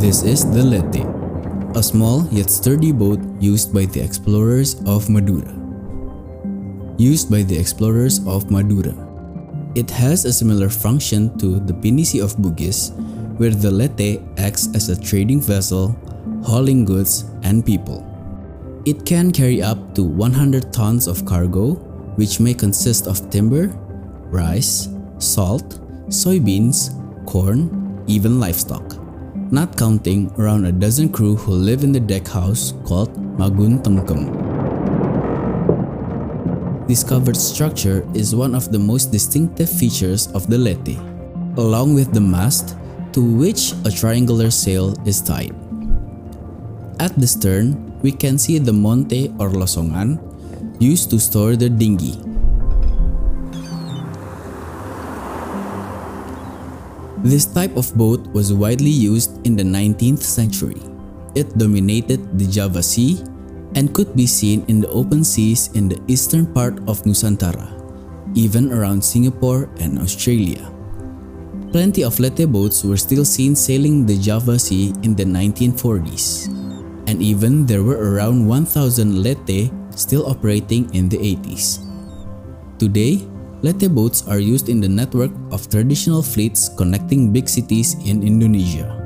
This is the Lete, a small yet sturdy boat used by the explorers of Madura. Used by the explorers of Madura. It has a similar function to the Pinisi of Bugis, where the Lete acts as a trading vessel, hauling goods and people. It can carry up to 100 tons of cargo, which may consist of timber, rice, salt, soybeans, corn, even livestock not counting around a dozen crew who live in the deck house called Magun Temkem. This covered structure is one of the most distinctive features of the Lete, along with the mast to which a triangular sail is tied. At the stern, we can see the monte or losongan used to store the dinghy This type of boat was widely used in the 19th century. It dominated the Java Sea and could be seen in the open seas in the eastern part of Nusantara, even around Singapore and Australia. Plenty of Lete boats were still seen sailing the Java Sea in the 1940s, and even there were around 1,000 Lete still operating in the 80s. Today, Lete boats are used in the network of traditional fleets connecting big cities in Indonesia.